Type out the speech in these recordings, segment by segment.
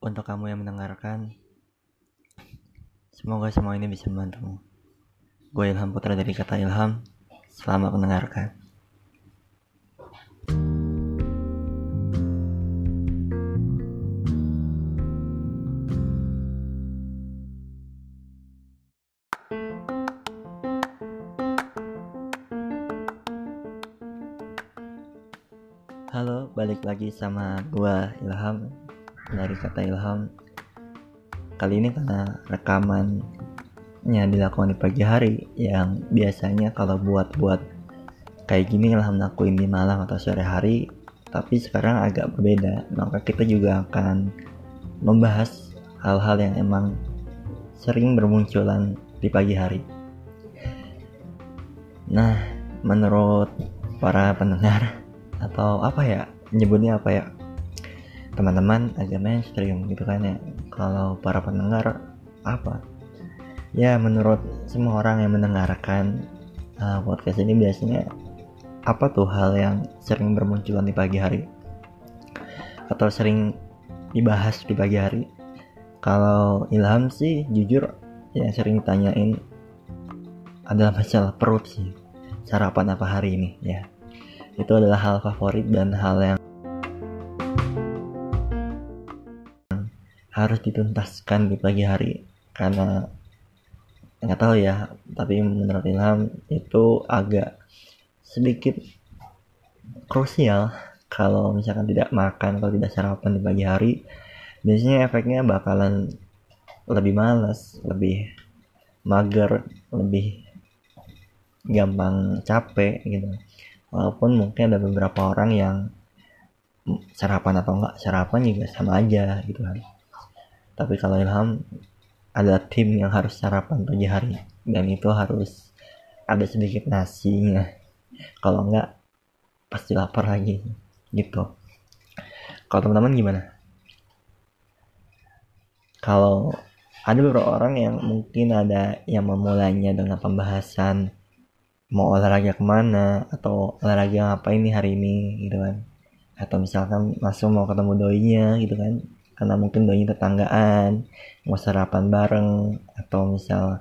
untuk kamu yang mendengarkan. Semoga semua ini bisa membantumu. Gue Ilham Putra dari kata Ilham. Selamat mendengarkan. Halo, balik lagi sama gua Ilham dari kata Ilham. Kali ini karena rekamannya dilakukan di pagi hari yang biasanya kalau buat-buat kayak gini Ilham lakuin di malam atau sore hari, tapi sekarang agak berbeda. Maka kita juga akan membahas hal-hal yang emang sering bermunculan di pagi hari. Nah, menurut para pendengar atau apa ya nyebutnya apa ya teman-teman agak mainstream gitu kan ya. Kalau para pendengar apa? Ya menurut semua orang yang mendengarkan uh, podcast ini biasanya apa tuh hal yang sering bermunculan di pagi hari? Atau sering dibahas di pagi hari? Kalau Ilham sih jujur yang sering ditanyain adalah masalah perut sih sarapan apa hari ini ya. Itu adalah hal favorit dan hal yang harus dituntaskan di pagi hari. Karena nggak tahu ya tapi menurut Ilham itu agak sedikit krusial kalau misalkan tidak makan kalau tidak sarapan di pagi hari biasanya efeknya bakalan lebih malas lebih mager lebih gampang capek gitu. Walaupun mungkin ada beberapa orang yang sarapan atau enggak sarapan juga sama aja gitu kan tapi kalau Ilham ada tim yang harus sarapan pagi hari. Dan itu harus ada sedikit nasinya. Kalau enggak pasti lapar lagi gitu. Kalau teman-teman gimana? Kalau ada beberapa orang yang mungkin ada yang memulainya dengan pembahasan mau olahraga ke mana atau olahraga apa ini hari ini gitu kan. Atau misalkan langsung mau ketemu doinya gitu kan karena mungkin doinya tetanggaan mau sarapan bareng atau misal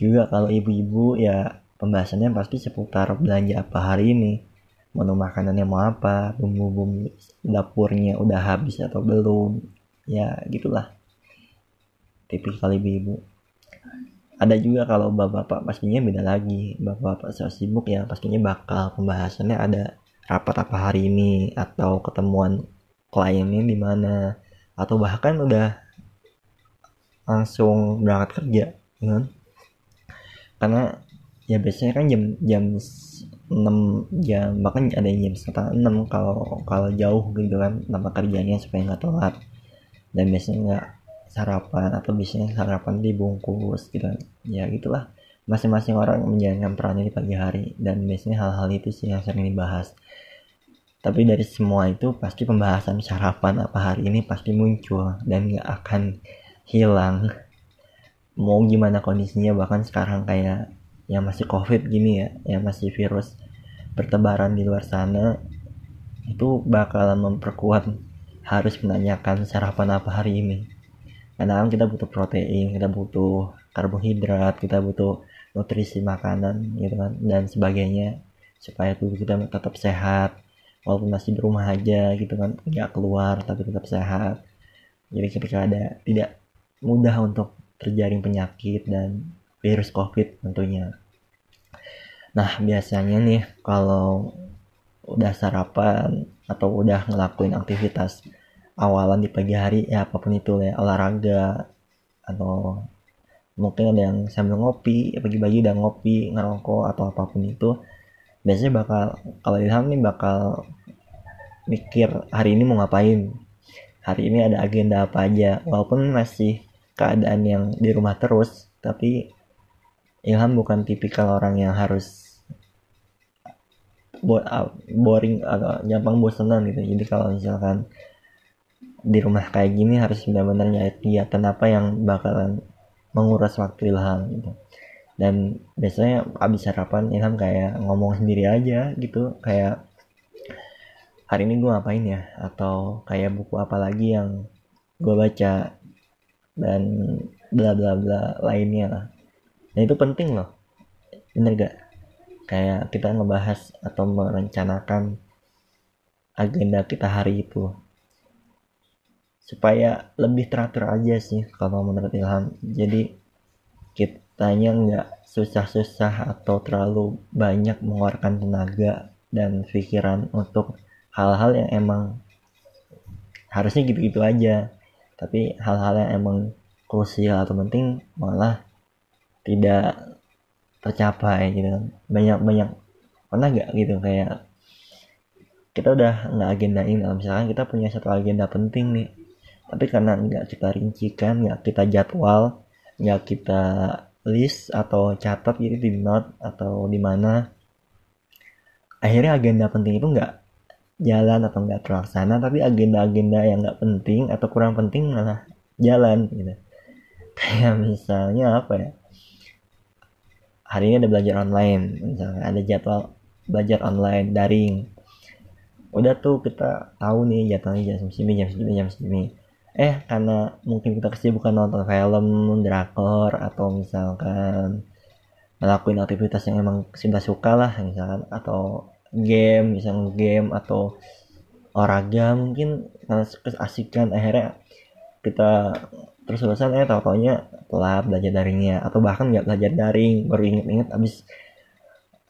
juga kalau ibu-ibu ya pembahasannya pasti seputar belanja apa hari ini menu makanannya mau apa bumbu-bumbu dapurnya udah habis atau belum ya gitulah. Tipikal ibu-ibu. Ada juga kalau bapak-bapak pastinya beda lagi. Bapak-bapak saya sibuk ya pastinya bakal pembahasannya ada rapat apa hari ini atau ketemuan kliennya di mana atau bahkan udah langsung berangkat kerja kan? Karena ya biasanya kan jam jam 6 jam bahkan ada jam setengah 6 kalau kalau jauh gitu kan nama kerjanya supaya nggak telat. Dan biasanya nggak sarapan atau biasanya sarapan dibungkus gitu ya gitulah. Masing-masing orang menjalankan perannya di pagi hari. Dan biasanya hal-hal itu sih yang sering dibahas tapi dari semua itu pasti pembahasan sarapan apa hari ini pasti muncul dan gak akan hilang. Mau gimana kondisinya bahkan sekarang kayak yang masih covid gini ya yang masih virus bertebaran di luar sana itu bakalan memperkuat harus menanyakan sarapan apa hari ini. Karena kan kita butuh protein kita butuh karbohidrat kita butuh nutrisi makanan gitu kan dan sebagainya supaya tubuh kita tetap sehat walaupun masih di rumah aja gitu kan nggak keluar tapi tetap sehat. Jadi ketika ada tidak mudah untuk terjaring penyakit dan virus covid tentunya. Nah biasanya nih kalau udah sarapan atau udah ngelakuin aktivitas awalan di pagi hari ya apa pun itu ya olahraga atau mungkin ada yang sambil ngopi pagi-pagi udah ngopi ngerokok atau apa pun itu biasanya bakal kalau Ilham nih bakal mikir hari ini mau ngapain? Hari ini ada agenda apa aja? Walaupun masih keadaan yang di rumah terus tapi Ilham bukan tipikal orang yang harus boring atau gampang bosanan gitu. Jadi kalau misalkan di rumah kayak gini harus benar-benar nyari kegiatan apa yang bakalan menguras waktu Ilham gitu dan biasanya abis sarapan Ilham kayak ngomong sendiri aja gitu kayak hari ini gue ngapain ya? Atau kayak buku apa lagi yang gue baca dan bla bla bla lainnya lah. Nah itu penting loh. Bener gak? Kayak kita ngebahas atau merencanakan agenda kita hari itu. Supaya lebih teratur aja sih kalau menurut Ilham. Jadi kitanya nggak susah-susah atau terlalu banyak mengeluarkan tenaga dan pikiran untuk hal-hal yang emang harusnya gitu-gitu aja. Tapi hal-hal yang emang krusial atau penting malah tidak tercapai gitu kan. Banyak banyak pernah nggak gitu kayak kita udah nggak agendain misalkan kita punya satu agenda penting nih tapi karena nggak kita rincikan nggak kita jadwal nggak kita list atau catat gitu di note atau di mana. Akhirnya agenda penting itu nggak jalan atau nggak terlaksana tapi agenda-agenda yang nggak penting atau kurang penting malah jalan gitu. Kayak misalnya apa ya? Hari ini ada belajar online misalnya ada jadwal belajar online daring. Udah tuh kita tahu nih jadwalnya jam segini jam segini jam segini eh karena mungkin kita kesibukan nonton film drakor atau misalkan ngelakuin aktivitas yang emang kita suka lah misalkan atau game misalnya game atau olahraga mungkin karena keasikan. Akhirnya kita terus terusan eh tau taunya telat belajar daringnya atau bahkan nggak belajar daring baru inget-inget abis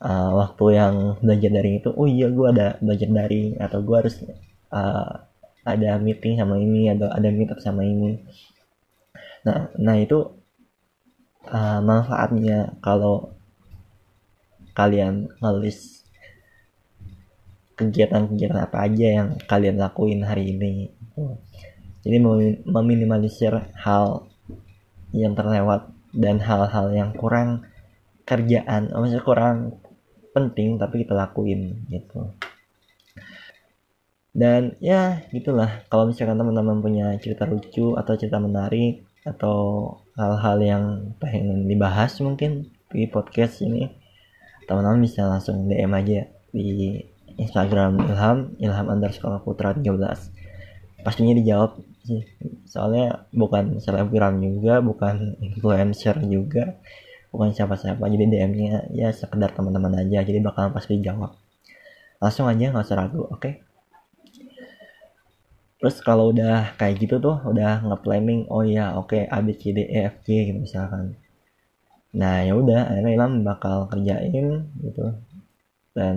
uh, waktu yang belajar daring itu oh iya gue ada belajar daring atau gue harus uh, ada meeting sama ini atau ada meetup sama ini. Nah nah itu uh, manfaatnya kalau kalian ngelis kegiatan-kegiatan apa aja yang kalian lakuin hari ini jadi meminimalisir hal yang terlewat dan hal-hal yang kurang kerjaan maksudnya kurang penting tapi kita lakuin gitu dan ya gitulah. Kalau misalkan teman-teman punya cerita lucu atau cerita menarik atau hal-hal yang pengen dibahas mungkin di podcast ini teman-teman bisa langsung DM aja di Instagram Ilham Ilham underscore putra 13 pastinya dijawab sih. Soalnya bukan selebgram juga bukan influencer juga bukan siapa-siapa. Jadi DM-nya ya sekedar teman-teman aja jadi bakalan pasti dijawab. Langsung aja nggak usah ragu oke? okay? Terus kalau udah kayak gitu tuh udah nge-planning oh ya oke okay, A B C D E F G gitu misalkan. Nah ya udah akhirnya Ilham bakal kerjain gitu dan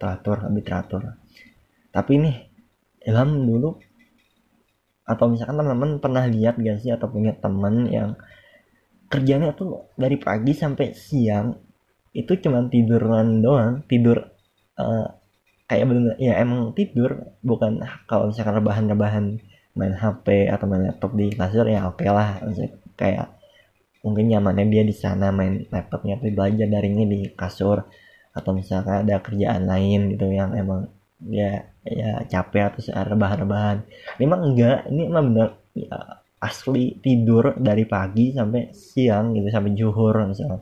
teratur lebih teratur. Tapi nih Ilham dulu atau misalkan teman-teman pernah lihat gak sih atau punya temen yang kerjanya tuh dari pagi sampai siang itu cuma tiduran doang tidur uh, kayak bener ya emang tidur bukan kalau misalkan rebahan-rebahan main HP atau main laptop di kasur ya oke okay lah. Maksudnya, kayak mungkin nyamannya dia di sana main laptopnya tapi belajar daringnya di kasur. Atau misalkan ada kerjaan lain gitu yang emang ya ya capek atau rebahan-rebahan. Ini emang enggak ini emang bener ya, asli tidur dari pagi sampai siang gitu sampai juhur misalnya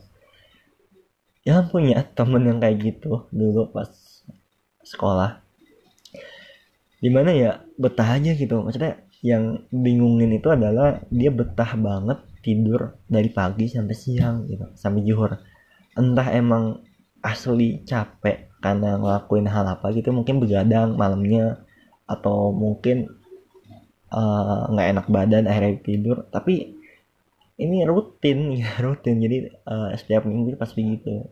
ya punya temen yang kayak gitu dulu pas sekolah. Di mana ya betah aja gitu. Maksudnya yang bingungin itu adalah dia betah banget tidur dari pagi sampai siang gitu sampai juhur entah emang asli capek karena ngelakuin hal apa gitu mungkin begadang malamnya atau mungkin eh, nggak uh, enak badan akhirnya tidur. Tapi ini rutin ya rutin. Jadi uh, setiap minggu pasti gitu.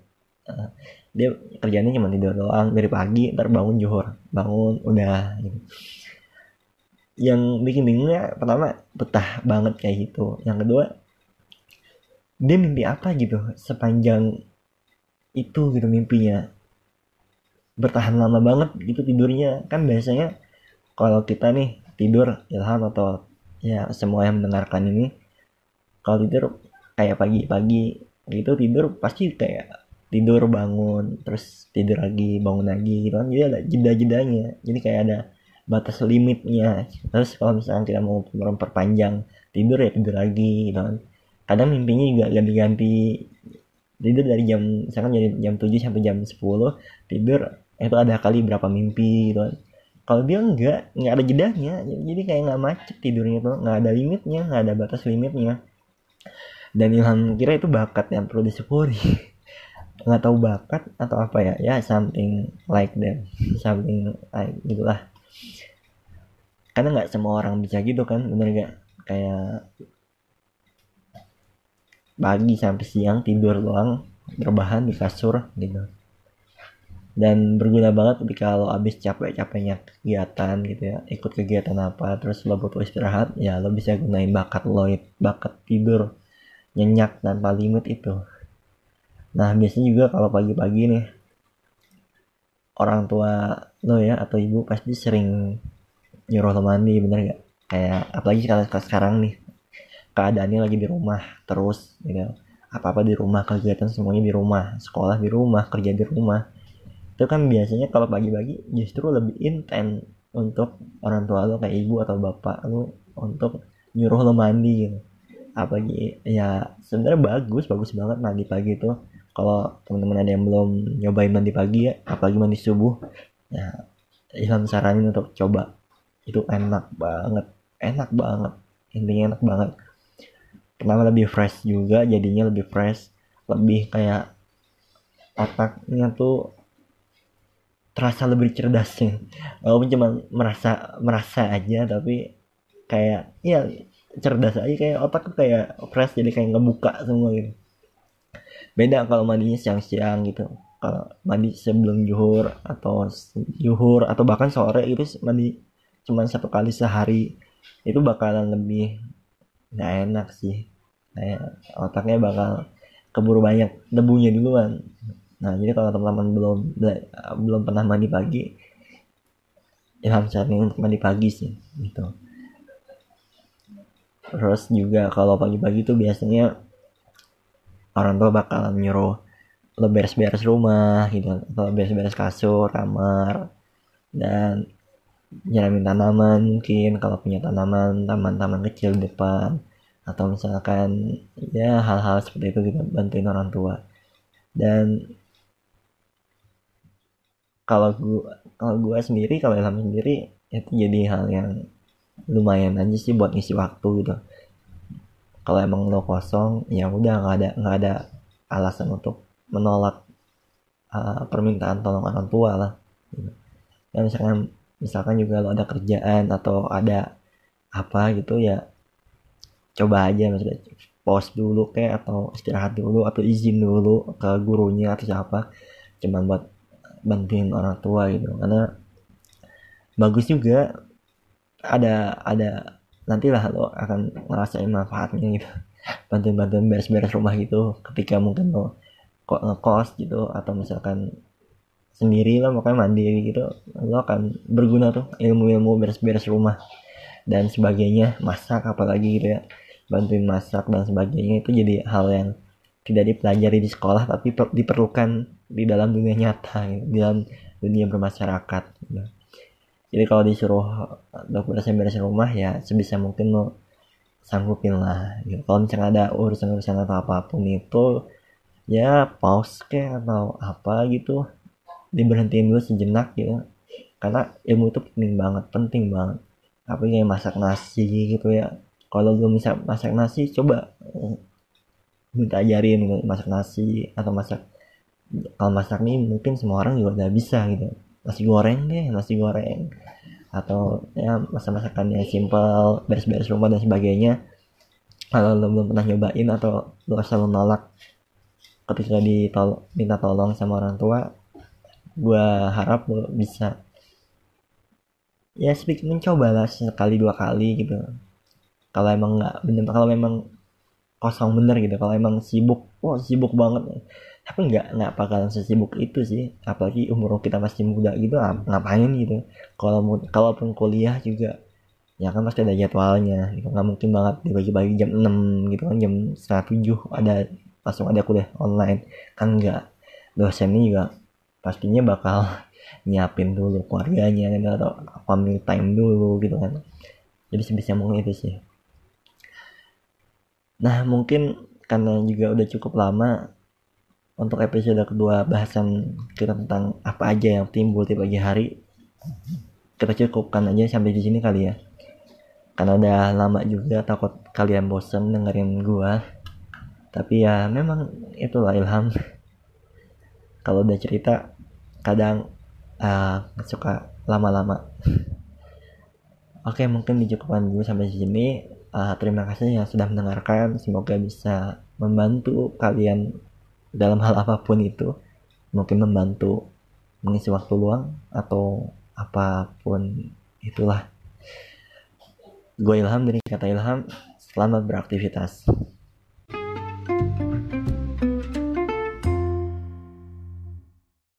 Uh, dia kerjanya cuma tidur doang dari pagi ntar bangun johor bangun udah gitu. Yang bikin bingungnya pertama betah banget kayak gitu. Yang kedua dia mimpi apa gitu sepanjang itu gitu mimpinya. Bertahan lama banget gitu tidurnya. Kan biasanya kalau kita nih tidur ilham atau ya semua yang mendengarkan ini kalau tidur kayak pagi-pagi gitu tidur pasti kayak tidur bangun terus tidur lagi bangun lagi gitu kan. Jadi ada jeda-jedanya. Jadi kayak ada batas limitnya. Terus kalau misalnya kita mau memperpanjang tidur ya tidur lagi gitu kan. Kadang mimpinya juga ganti-ganti. Tidur dari jam misalkan dari jam 7 sampai jam 10 tidur itu ada kali berapa mimpi gitu kan. Kalau dia enggak nggak ada jedanya. Jadi kayak nggak macet tidurnya tuh nggak ada limitnya nggak ada batas limitnya. Dan Ilham kira itu bakat yang perlu disyukuri nggak tahu bakat atau apa ya. Ya something like that. Something like gitulah. Karena nggak semua orang bisa gitu kan bener gak kayak pagi sampai siang tidur doang berbahan di kasur gitu. Dan berguna banget ketika lo abis capek-capeknya kegiatan gitu ya ikut kegiatan apa terus lo butuh istirahat ya lo bisa gunain bakat lo bakat tidur nyenyak tanpa limit itu nah biasanya juga kalau pagi-pagi nih orang tua lo ya atau ibu pasti sering nyuruh lo mandi bener gak kayak apalagi kalau sekarang nih keadaannya lagi di rumah terus gitu apa-apa di rumah kegiatan semuanya di rumah sekolah di rumah kerja di rumah. Itu kan biasanya kalau pagi-pagi justru lebih intens untuk orang tua lo kayak ibu atau bapak lo untuk nyuruh lo mandi gitu. Apalagi ya sebenarnya bagus bagus banget mandi pagi itu kalau teman-teman ada yang belum nyobain mandi pagi ya apalagi mandi subuh ya Ilham saranin untuk coba. Itu enak banget enak banget intinya enak banget. Pertama lebih fresh juga jadinya lebih fresh lebih kayak otaknya tuh terasa lebih cerdas sih. Walaupun cuma merasa merasa aja tapi kayak ya cerdas aja kayak otak tuh kayak fresh jadi kayak ngebuka semua gitu beda kalau mandinya siang-siang gitu. Kalau mandi sebelum juhur atau juhur atau bahkan sore itu mandi cuma satu kali sehari itu bakalan lebih nggak enak sih. Kayak otaknya bakal keburu banyak debunya duluan. Nah jadi kalau teman-teman belum belum pernah mandi pagi ilham saranin untuk mandi pagi sih gitu. Terus juga kalau pagi-pagi tuh biasanya orang tua bakalan nyuruh lo beres-beres rumah gitu atau beres-beres kasur kamar dan nyiramin tanaman mungkin kalau punya tanaman taman-taman kecil di depan atau misalkan ya hal-hal seperti itu gitu bantuin orang tua. Dan kalau gua kalau gua sendiri kalau Ilham sendiri itu jadi hal yang lumayan aja sih buat ngisi waktu gitu kalau emang lo kosong ya udah nggak ada nggak ada alasan untuk menolak uh, permintaan tolong orang tua lah gitu. ya misalkan misalkan juga lo ada kerjaan atau ada apa gitu ya coba aja maksudnya pos dulu kayak atau istirahat dulu atau izin dulu ke gurunya atau siapa cuman buat bantuin orang tua gitu karena bagus juga ada ada nantilah lo akan ngerasain manfaatnya gitu. Bantuin-bantuin beres-beres rumah gitu ketika mungkin lo kok ngekos gitu atau misalkan sendiri lo makanya mandiri gitu lo akan berguna tuh ilmu-ilmu beres-beres rumah dan sebagainya masak apalagi gitu ya. Bantuin masak dan sebagainya itu jadi hal yang tidak dipelajari di sekolah tapi diperlukan di dalam dunia nyata di dalam dunia bermasyarakat. gitu jadi kalau disuruh untuk beres-beres rumah ya sebisa mungkin lo sanggupin lah gitu. kalau misalnya ada urusan-urusan atau apa pun itu ya pause kayak atau apa gitu. Diberhentiin dulu sejenak gitu. Karena ilmu itu penting banget penting banget. Apa yang masak nasi gitu ya. Kalau belum bisa masak nasi coba eh, minta ajarin gitu, masak nasi atau masak kalau masak nih mungkin semua orang juga udah bisa gitu nasi goreng deh nasi goreng. Atau ya masa-masakan yang simple beres-beres rumah dan sebagainya. Kalau lo belum pernah nyobain atau lo selalu nolak ketika ditol minta tolong sama orang tua gue harap lo bisa ya sedikit mencoba lah sekali dua kali gitu. Kalau emang nggak bener kalau memang kosong bener gitu kalau emang sibuk wah sibuk banget tapi nggak nggak bakalan sesibuk itu sih. Apalagi umur kita masih muda gitu ngapain gitu. Kalau kalaupun kuliah juga ya kan pasti ada jadwalnya. Gitu nggak mungkin banget dibagi-bagi jam 6 gitu kan jam setengah tujuh ada langsung ada kuliah online. Kan nggak. Dosennya juga pastinya bakal nyiapin dulu keluarganya gitu, atau family time dulu gitu kan. Jadi sebisa mungkin itu sih. Nah mungkin karena juga udah cukup lama untuk episode kedua bahasan kita tentang apa aja yang timbul di pagi hari kita cukupkan aja sampai di sini kali ya. Karena udah lama juga takut kalian bosen dengerin gua. Tapi ya memang itulah ilham. Kalau udah cerita kadang uh, suka lama-lama. Oke mungkin dicukupkan dulu sampai sini. Uh, terima kasih yang sudah mendengarkan. Semoga bisa membantu kalian dalam hal apa pun itu mungkin membantu mengisi waktu luang atau apa pun itulah. Gue ilham dari kata ilham selamat beraktivitas